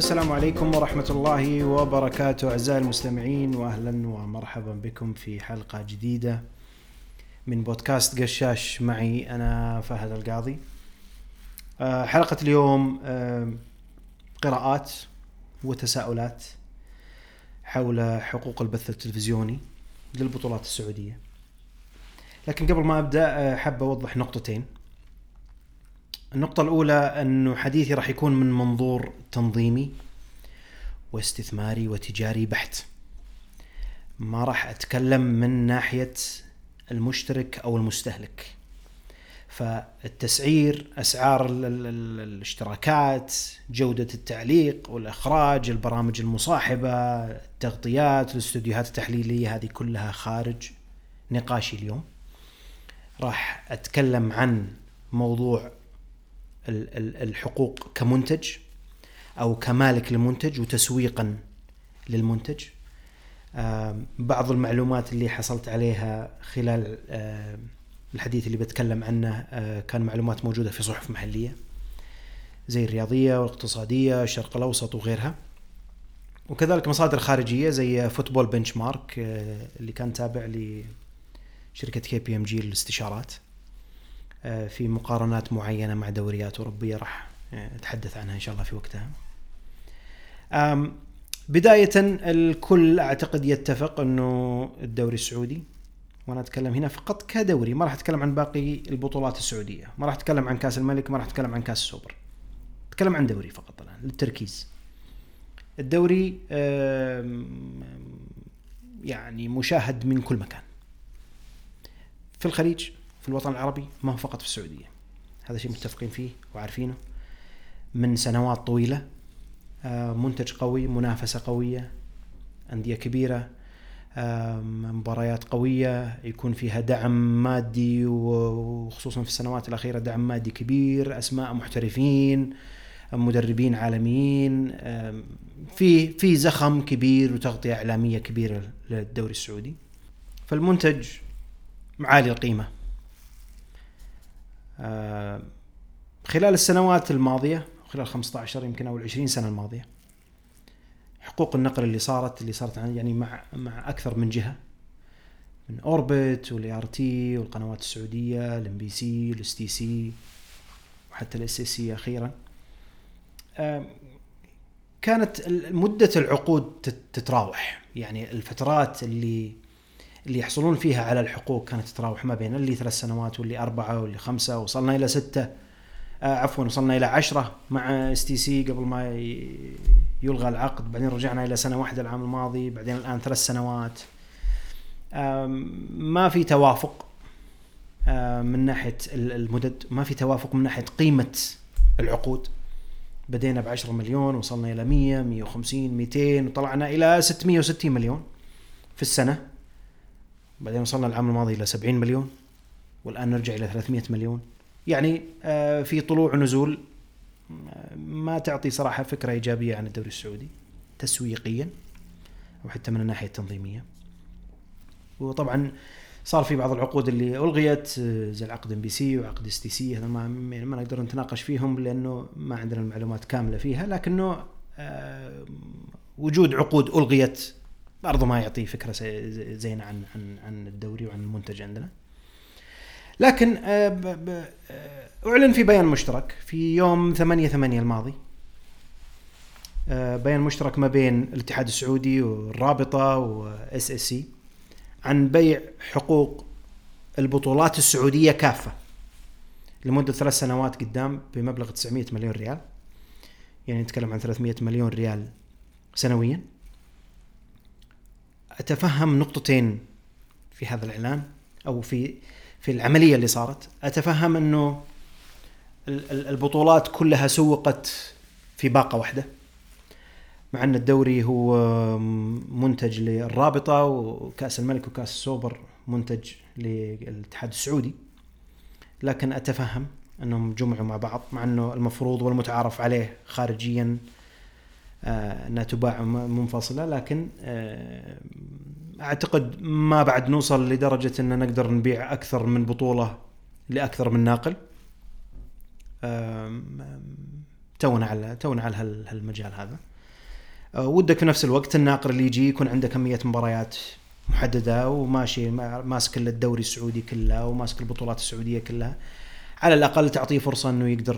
السلام عليكم ورحمة الله وبركاته أعزائي المستمعين وأهلا ومرحبا بكم في حلقة جديدة من بودكاست قشاش معي أنا فهد القاضي. آه، حلقة اليوم آه، قراءات وتساؤلات حول حقوق البث التلفزيوني للبطولات السعودية. لكن قبل ما أبدأ آه، حاب أوضح نقطتين. النقطة الأولى أنه حديثي راح يكون من منظور تنظيمي واستثماري وتجاري بحت. ما راح أتكلم من ناحية المشترك أو المستهلك. فالتسعير أسعار ال- ال- ال- الاشتراكات جودة التعليق والإخراج البرامج المصاحبة التغطيات الاستوديوهات التحليلية هذه كلها خارج نقاشي اليوم. راح أتكلم عن موضوع الحقوق كمنتج أو كمالك للمنتج وتسويقا للمنتج. بعض المعلومات اللي حصلت عليها خلال الحديث اللي بتكلم عنه آه، كان معلومات موجودة في صحف محلية زي الرياضية والاقتصادية الشرق الأوسط وغيرها. وكذلك مصادر خارجية زي فوتبول بنش مارك آه، اللي كان تابع لشركة KPMG للاستشارات. في مقارنات معينة مع دوريات أوروبية راح آه، أتحدث عنها إن شاء الله في وقتها. آم، بداية الكل أعتقد يتفق أنه الدوري السعودي وأنا أتكلم هنا فقط كدوري ما راح أتكلم عن باقي البطولات السعودية ما راح أتكلم عن كأس الملك ما راح أتكلم عن كأس السوبر. أتكلم عن دوري فقط الآن للتركيز. الدوري يعني مشاهد من كل مكان. في الخليج في الوطن العربي ما هو فقط في السعودية. هذا شيء متفقين فيه وعارفينه. من سنوات طويلة آه، منتج قوي منافسة قوية أندية كبيرة آم، مباريات قوية يكون فيها دعم مادي وخصوصا في السنوات الأخيرة دعم مادي كبير أسماء محترفين مدربين عالميين آم، في في زخم كبير وتغطية إعلامية كبيرة للدوري السعودي. فالمنتج عالي القيمة. آه، خلال السنوات الماضية خلال 15 يمكن أو 20 سنة الماضية حقوق النقل اللي صارت اللي صارت عن- يعني مع مع أكثر من جهة من أوربت وال ART والقنوات السعودية ال MBC وال STC وحتى ال SSC أخيرا. آم، كانت مدة العقود تت- تتراوح. يعني الفترات اللي اللي يحصلون فيها على الحقوق كانت تتراوح ما بين اللي ثلاث سنوات واللي أربعة واللي خمسة وصلنا إلى ستة. آه عفوا وصلنا إلى عشرة مع STC قبل ما يلغى العقد. بعدين رجعنا إلى سنة واحدة العام الماضي بعدين الآن ثلاث سنوات. آم، ما في توافق آه، من ناحية ال- المدد. ما في توافق من ناحية قيمة العقود. بدينا ب 10 مليون وصلنا إلى 100 150 200 وطلعنا إلى 660 مليون في السنة. بعدين وصلنا العام الماضي إلى 70 مليون والآن نرجع إلى 300 مليون. يعني آه، في طلوع ونزول آه، ما تعطي صراحة فكرة إيجابية عن الدوري السعودي تسويقيا أو حتى من الناحية التنظيمية. وطبعا صار في بعض العقود اللي ألغيت آه، زي العقد MBC وعقد STC هذا ما ما نقدر نتناقش فيهم لأنه ما عندنا المعلومات كاملة فيها لكنه وجود عقود ألغيت برضو ما يعطي فكرة زي- زينة عن عن عن الدوري وعن المنتج عندنا. لكن آه، آه، أعلن في بيان مشترك في يوم 8 8 الماضي. آه، بيان مشترك ما بين الاتحاد السعودي والرابطة و SSC عن بيع حقوق البطولات السعودية كافة لمدة ثلاث سنوات قدام بمبلغ 900 مليون ريال. يعني نتكلم عن 300 مليون ريال سنويا. أتفهم نقطتين في هذا الإعلان أو في في العملية اللي صارت. أتفهم أنه ال- ال- البطولات كلها سوقت في باقة واحدة مع أن الدوري هو منتج للرابطة وكأس الملك وكأس السوبر منتج للاتحاد السعودي. لكن أتفهم أنهم جمعوا مع بعض مع أنه المفروض والمتعارف عليه خارجيا إنها تباع منفصلة لكن آه، أعتقد ما بعد نوصل لدرجة إن نقدر نبيع أكثر من بطولة لأكثر من ناقل. تونا على تونا على هال- هالمجال هذا. آه، ودك في نفس الوقت الناقر اللي يجي يكون عنده كمية مباريات محددة وماشي ماسك الدوري السعودي كله وماسك البطولات السعودية كلها. على الأقل تعطيه فرصة إنه يقدر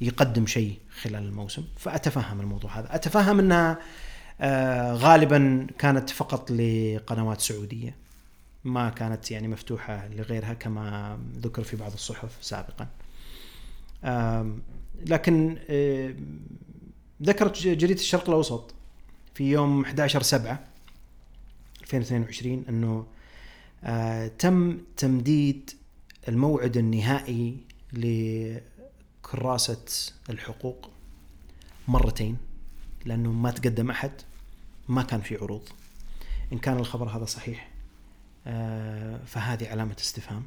يقدم شيء خلال الموسم. فأتفهم الموضوع هذا. أتفهم أنها آه، غالبا كانت فقط لقنوات سعودية. ما كانت يعني مفتوحة لغيرها كما ذكر في بعض الصحف سابقا. لكن ذكرت جريدة الشرق الأوسط في يوم 11 7 2022 أنه آه تم تمديد الموعد النهائي لكراسة الحقوق مرتين لأنه ما تقدم أحد ما كان في عروض. إن كان الخبر هذا صحيح آه فهذه علامة استفهام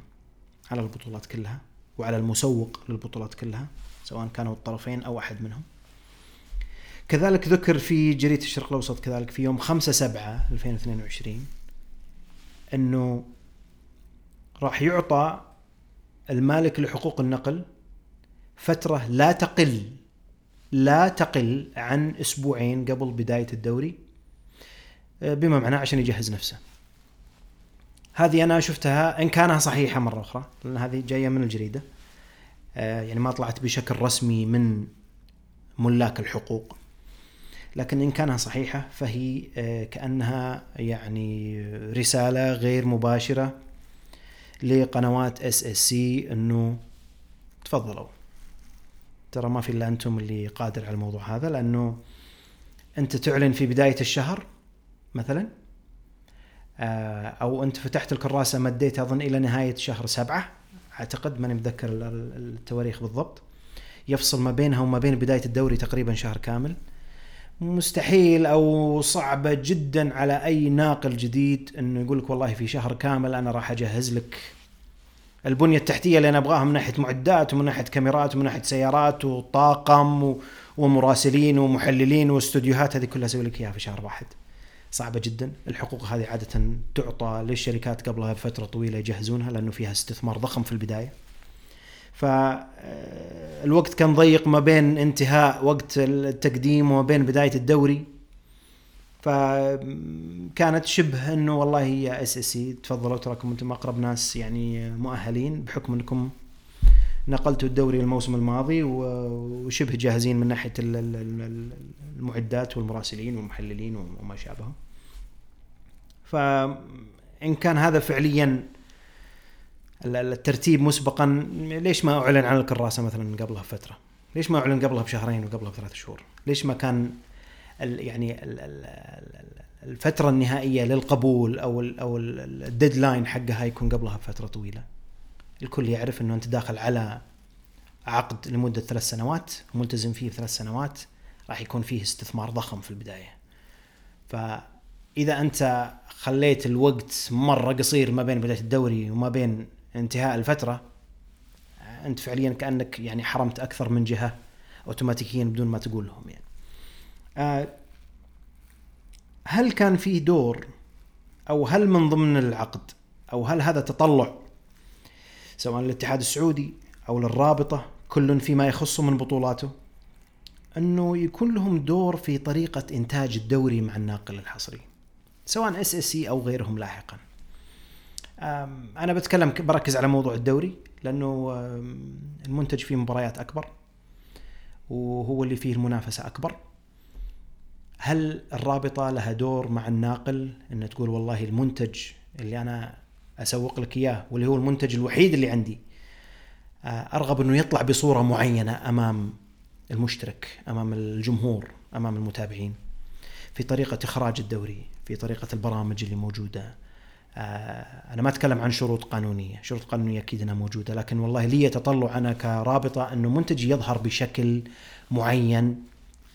على البطولات كلها وعلى المسوق للبطولات كلها سواء كانوا الطرفين أو أحد منهم. كذلك ذكر في جريدة الشرق الأوسط كذلك في يوم 5 7 2022 أنه راح يعطى المالك لحقوق النقل فترة لا تقل لا تقل عن أسبوعين قبل بداية الدوري بما معناه عشان يجهز نفسه. هذه أنا شفتها إن كانها صحيحة مرة أخرى لأن هذه جاية من الجريدة. آه، يعني ما طلعت بشكل رسمي من ملاك الحقوق. لكن إن كانها صحيحة فهي آه، كأنها يعني رسالة غير مباشرة لقنوات SSC إنه تفضلوا. ترى ما في إلا أنتم اللي قادر على الموضوع هذا لأنه أنت تعلن في بداية الشهر مثلا آه، أو أنت فتحت الكراسة مديت أظن إلى نهاية شهر سبعة أعتقد ماني متذكر التواريخ بالضبط. يفصل ما بينها وما بين بداية الدوري تقريبا شهر كامل. مستحيل أو صعبه جدا على أي ناقل جديد إنه يقول لك والله في شهر كامل أنا راح أجهز لك البنية التحتية اللي أنا أبغاها من ناحية معدات ومن ناحية كاميرات ومن ناحية سيارات وطاقم ومراسلين ومحللين واستوديوهات هذه كلها أسوي لك إياها في شهر واحد. صعبة جدا، الحقوق هذه عادة تعطى للشركات قبلها بفترة طويلة يجهزونها لأنه فيها استثمار ضخم في البداية. فالوقت كان ضيق ما بين انتهاء وقت التقديم وما بين بداية الدوري فكانت شبه إنه والله هي SS تفضلوا تراكم أنتم أقرب ناس يعني مؤهلين بحكم أنكم نقلتوا الدوري الموسم الماضي وشبه جاهزين من ناحية المعدات والمراسلين والمحللين وما شابه. فان كان هذا فعليا الترتيب مسبقا ليش ما أعلن عن الكراسة مثلا قبلها بفترة؟ ليش ما أعلن قبلها بشهرين وقبلها بثلاث شهور؟ ليش ما كان يعني ال الفترة النهائية للقبول أو ال أو الديدلاين حقها يكون قبلها بفترة طويلة. الكل يعرف إنه أنت داخل على عقد لمدة ثلاث سنوات ملتزم فيه ثلاث سنوات راح يكون فيه استثمار ضخم في البداية. فإذا أنت خليت الوقت مرة قصير ما بين بداية الدوري وما بين انتهاء الفترة أنت فعليا كأنك يعني حرمت أكثر من جهة اوتوماتيكيا بدون ما تقول لهم يعني. هل كان في دور أو هل من ضمن العقد أو هل هذا تطلع سواء للاتحاد السعودي أو للرابطة كل فيما يخصه من بطولاته؟ أنه يكون لهم دور في طريقة إنتاج الدوري مع الناقل الحصري سواء SS أو غيرهم لاحقا. أنا بتكلم بركز على موضوع الدوري لأنه المنتج فيه مباريات أكبر وهو اللي فيه المنافسة أكبر. هل الرابطة لها دور مع الناقل ان تقول والله المنتج اللي أنا أسوق لك إياه واللي هو المنتج الوحيد اللي عندي آه، أرغب إنه يطلع بصورة معينة أمام المشترك أمام الجمهور أمام المتابعين؟ في طريقة إخراج الدوري في طريقة البرامج اللي موجودة. آه، أنا ما أتكلم عن شروط قانونية، شروط قانونية أكيد إنها موجودة، لكن والله لي تطلع أنا كرابطة إنه منتجي يظهر بشكل معين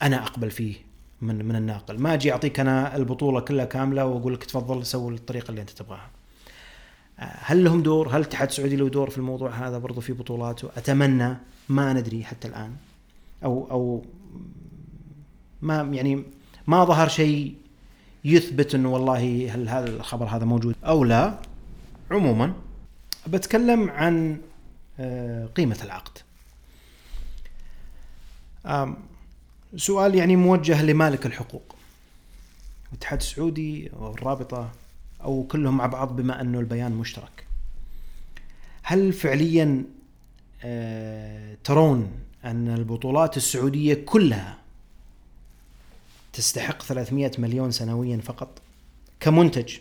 أنا أقبل فيه. من من الناقل، ما أجي أعطيك أنا البطولة كلها كاملة وأقول لك تفضل سوي الطريقة اللي أنت تبغاها. آه، هل لهم دور؟ هل الاتحاد السعودي له دور في الموضوع هذا برضو في بطولاته؟ اتمنى ما ندري حتى الآن. أو أو ما يعني ما ظهر شيء يثبت إنه والله هل هذا الخبر هذا موجود أو لا عموما بتكلم عن آه، قيمة العقد سؤال يعني موجه لمالك الحقوق. الاتحاد السعودي أو الرابطه أو كلهم مع بعض بما أنه البيان مشترك. هل فعليا آه، ترون أن البطولات السعودية كلها تستحق 300 مليون سنويا فقط كمنتج؟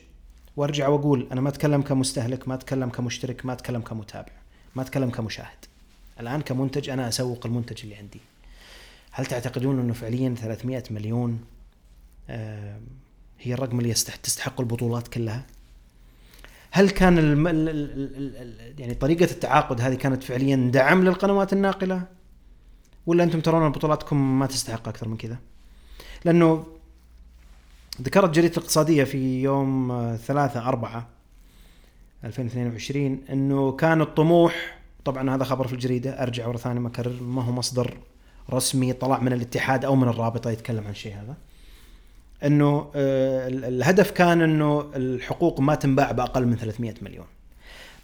وأرجع وأقول أنا ما أتكلم كمستهلك ما أتكلم كمشترك ما أتكلم كمتابع ما أتكلم كمشاهد. الآن كمنتج أنا أسوق المنتج اللي عندي. هل تعتقدون أنه فعليا 300 مليون آه، هي الرقم اللي تستحق البطولات كلها؟ هل كان. ال... ال... ال... يعني طريقة التعاقد هذه كانت فعليا دعم للقنوات الناقلة؟ ولا أنتم ترون بطولاتكم ما تستحق أكثر من كذا؟ لأنه ذكرت جريدة الاقتصادية في يوم 3 4 2022 أنه كان الطموح طبعا هذا خبر في الجريدة أرجع ورا ثاني ما ما هو مصدر رسمي طلع من الاتحاد أو من الرابطة يتكلم عن الشيء هذا. إنه آه، الهدف كان إنه الحقوق ما تنباع بأقل من 300 مليون.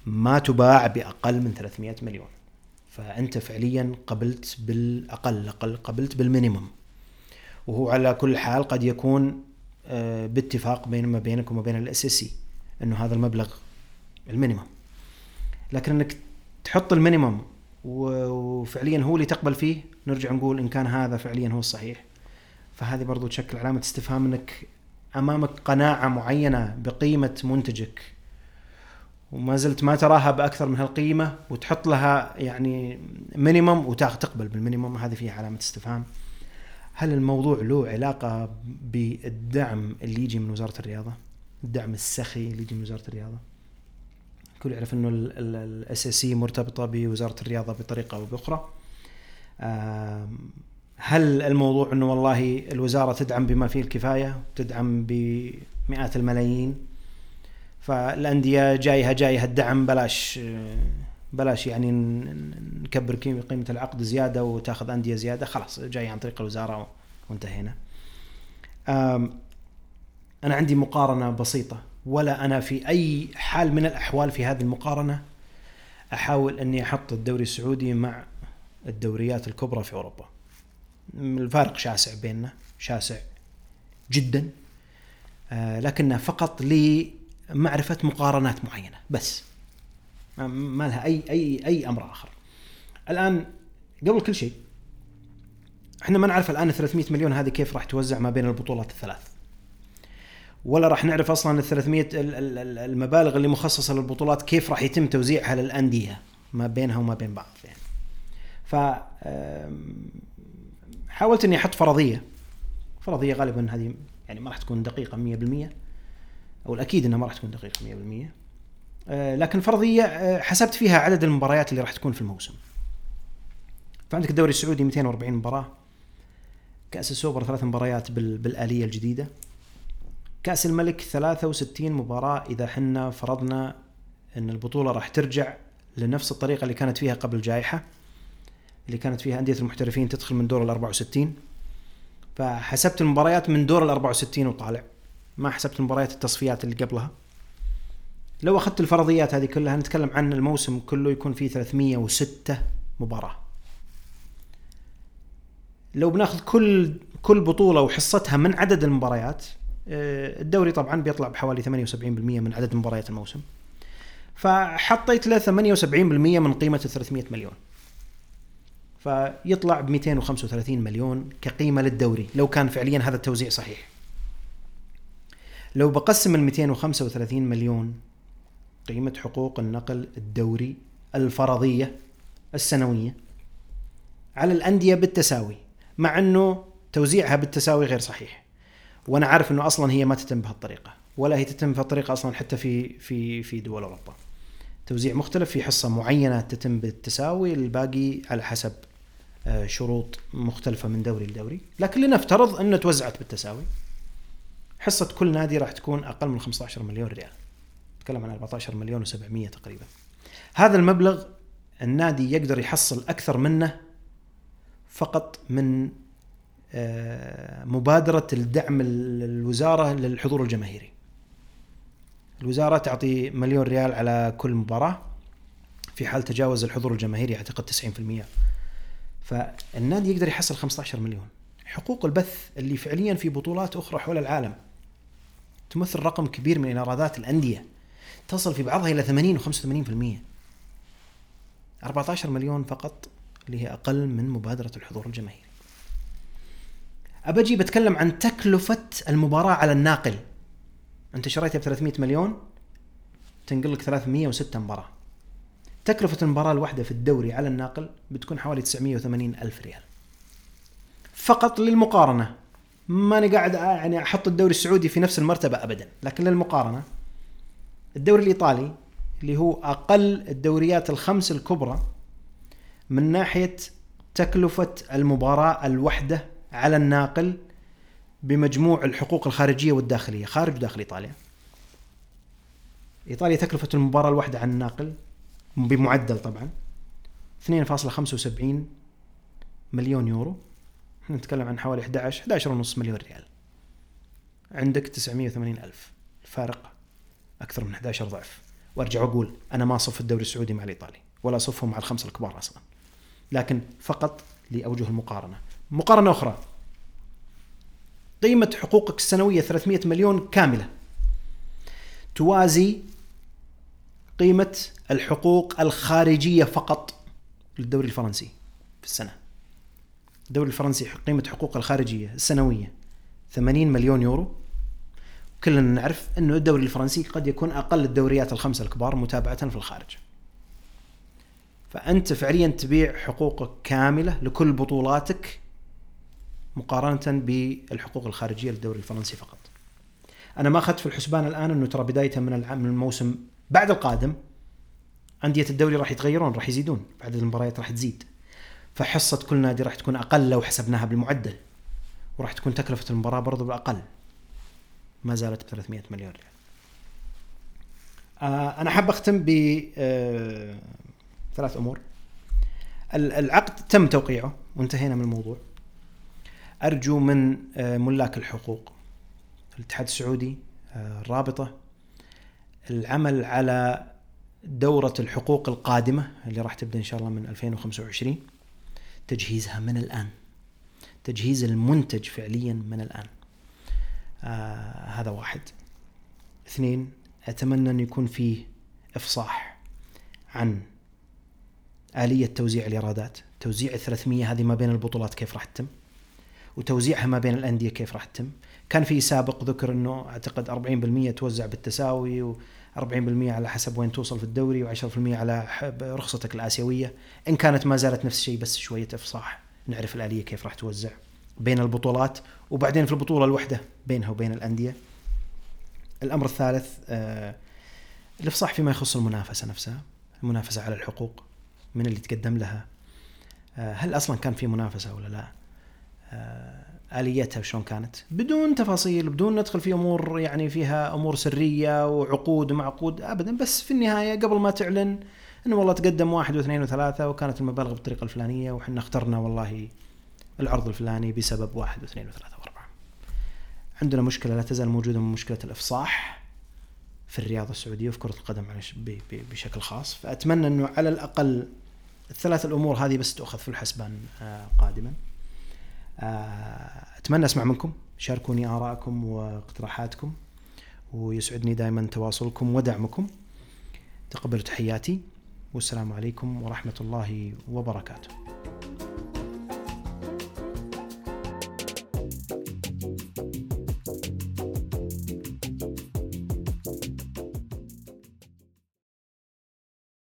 ما تباع بأقل من 300 مليون. فأنت فعليا قبلت بالأقل أقل قبلت بالمينيمم. وهو على كل حال قد يكون آه، باتفاق بين ما بينك وما بين ال SS إنه هذا المبلغ ال minimum لكن إنك تحط ال minimum وفعليا هو اللي تقبل فيه. نرجع نقول إن كان هذا فعليا هو الصحيح. فهذه برضو تشكل علامة استفهام إنك أمامك قناعة معينة بقيمة منتجك. وما زلت ما تراها بأكثر من هالقيمة وتحط لها يعني minimum وتقبل بال minimum هذه فيها علامة استفهام. هل الموضوع له علاقة بالدعم اللي يجي من وزارة الرياضة؟ الدعم السخي اللي يجي من وزارة الرياضة؟ الكل يعرف إنه ال SSC مرتبطة بوزارة الرياضة بطريقة أو بأخرى. هل الموضوع إنه والله الوزارة تدعم بما فيه الكفاية؟ تدعم بمئات الملايين؟ فالأندية جايها جايها الدعم بلاش بلاش يعني نكبر قيمة العقد زيادة وتاخذ أندية زيادة. خلاص جاي عن طريق الوزارة وانتهينا. أنا عندي مقارنة بسيطة. ولا أنا في أي حال من الأحوال في هذه المقارنة أحاول أني أحط الدوري السعودي مع الدوريات الكبرى في أوروبا. الفارق شاسع بيننا شاسع جدا آه، لكنه فقط لمعرفة مقارنات معينة بس. ما لها اي اي أي أمر آخر. الآن قبل كل شيء إحنا ما نعرف الآن 300 مليون هذه كيف راح توزع ما بين البطولات الثلاث. ولا راح نعرف أصلا ال 300 المبالغ اللي مخصصة للبطولات كيف راح يتم توزيعها للأندية ما بينها وما بين بعض. يعني. ف حاولت إني أحط فرضية. فرضية غالبا هذه يعني ما راح تكون دقيقة 100% أو الأكيد إنها ما راح تكون دقيقة 100% آه، لكن فرضية آه، حسبت فيها عدد المباريات اللي راح تكون في الموسم. فعندك الدوري السعودي 240 مباراة كأس السوبر ثلاث مباريات بالآلية الجديدة. كأس الملك 63 مباراة إذا حنا فرضنا إن البطولة راح ترجع لنفس الطريقة اللي كانت فيها قبل الجائحة اللي كانت فيها أندية المحترفين تدخل من دور ال 64 فحسبت المباريات من دور ال 64 وطالع. ما حسبت مباريات التصفيات اللي قبلها. لو أخذت الفرضيات هذه كلها نتكلم عن الموسم كله يكون فيه 306 مباراة. لو بناخذ كل كل بطولة وحصتها من عدد المباريات الدوري طبعا بيطلع بحوالي 78% من عدد مباريات الموسم. فحطيت له 78% من قيمة ال 300 مليون. فيطلع ب 235 مليون كقيمة للدوري لو كان فعليا هذا التوزيع صحيح. لو بقسم ال 235 مليون قيمة حقوق النقل الدوري الفرضية السنوية على الأندية بالتساوي مع أنه توزيعها بالتساوي غير صحيح. وأنا عارف أنه أصلا هي ما تتم بهالطريقة ولا هي تتم بهالطريقة أصلا حتى في في في دول أوروبا. توزيع مختلف في حصة معينة تتم بالتساوي الباقي على حسب آه، شروط مختلفة من دوري لدوري. لكن لنفترض أنه توزعت بالتساوي. حصة كل نادي راح تكون أقل من 15 مليون ريال. نتكلم عن 14 مليون و700 تقريبا. هذا المبلغ النادي يقدر يحصل أكثر منه فقط من مبادرة الدعم الوزارة للحضور الجماهيري. الوزارة تعطي مليون ريال على كل مباراة. في حال تجاوز الحضور الجماهيري أعتقد 90% فالنادي يقدر يحصل 15 مليون. حقوق البث اللي فعليا في بطولات أخرى حول العالم تمثل رقم كبير من ايرادات الأندية. تصل في بعضها إلى 80 و85% 14 مليون فقط اللي هي أقل من مبادرة الحضور الجماهيري. أبجي بتكلم عن تكلفة المباراة على الناقل. أنت شريتها ب 300 مليون تنقل لك 306 مباراة. تكلفة المباراة الواحدة في الدوري على الناقل بتكون حوالي 980 ألف ريال. فقط للمقارنة ماني قاعد يعني أحط الدوري السعودي في نفس المرتبة أبدا لكن للمقارنة الدوري الإيطالي اللي هو أقل الدوريات الخمس الكبرى من ناحية تكلفة المباراة الواحدة على الناقل بمجموع الحقوق الخارجية والداخلية خارج وداخل إيطاليا. إيطاليا تكلفة المباراة الواحدة على الناقل بمعدل طبعا 2.75 مليون يورو. إحنا نتكلم عن حوالي 11 11 ونص مليون ريال. عندك 980 ألف. الفارق أكثر من 11 ضعف. وأرجع وأقول أنا ما أصف الدوري السعودي مع الإيطالي ولا أصفهم مع الخمسة الكبار أصلا. لكن فقط لأوجه المقارنة. مقارنة أخرى. قيمة حقوقك السنوية 300 مليون كاملة. توازي قيمة الحقوق الخارجية فقط للدوري الفرنسي في السنة. الدوري الفرنسي قيمة حقوق الخارجية السنوية 80 مليون يورو. كلنا نعرف انه الدوري الفرنسي قد يكون أقل الدوريات الخمسة الكبار متابعة في الخارج. فأنت فعليا تبيع حقوقك كاملة لكل بطولاتك مقارنة بالحقوق الخارجية للدوري الفرنسي فقط. أنا ما أخذت في الحسبان الآن إنه ترى بداية من الموسم بعد القادم أندية الدوري راح يتغيرون راح يزيدون بعد المباريات راح تزيد. فحصة كل نادي راح تكون أقل لو حسبناها بالمعدل وراح تكون تكلفة المباراة برضو بأقل. ما زالت ب 300 مليون ريال. آه أنا حاب أختم ب آه ثلاث أمور. العقد تم توقيعه وانتهينا من الموضوع. أرجو من آه ملاك الحقوق الاتحاد السعودي آه الرابطة العمل على دورة الحقوق القادمة اللي راح تبدأ إن شاء الله من 2025 تجهيزها من الآن تجهيز المنتج فعليا من الآن. آه هذا واحد. اثنين أتمنى أن يكون فيه إفصاح عن آلية توزيع الإيرادات. توزيع ال 300 هذه ما بين البطولات كيف راح تتم؟ وتوزيعها ما بين الأندية كيف راح تتم. كان في سابق ذكر أنه أعتقد 40% توزع بالتساوي 40% على حسب وين توصل في الدوري و10% على رخصتك الآسيوية. إن كانت ما زالت نفس الشيء بس شوية إفصاح. نعرف الآلية كيف راح توزع بين البطولات وبعدين في البطولة الوحدة بينها وبين الأندية. الأمر الثالث آه الإفصاح فيما يخص المنافسة نفسها المنافسة على الحقوق من اللي تقدم لها. آه هل أصلا كان في منافسة ولا لا؟ آليتها شلون كانت بدون تفاصيل بدون ندخل في أمور يعني فيها أمور سرية وعقود ومع عقود ابدا بس في النهاية قبل ما تعلن إنه والله تقدم واحد واثنين وثلاثة وكانت المبالغ بالطريقة الفلانية وحنا اخترنا والله العرض الفلاني بسبب واحد واثنين وثلاثة وأربعة. عندنا مشكلة لا تزال موجودة من مشكلة الإفصاح في الرياضه السعودية وفي كرة القدم بشكل خاص فأتمنى إنه على الأقل الثلاث الأمور هذه بس تؤخذ في الحسبان آه، قادما. آه، أتمنى أسمع منكم شاركوني آرائكم واقتراحاتكم ويسعدني دائما تواصلكم ودعمكم. تقبلوا تحياتي والسلام عليكم ورحمة الله وبركاته.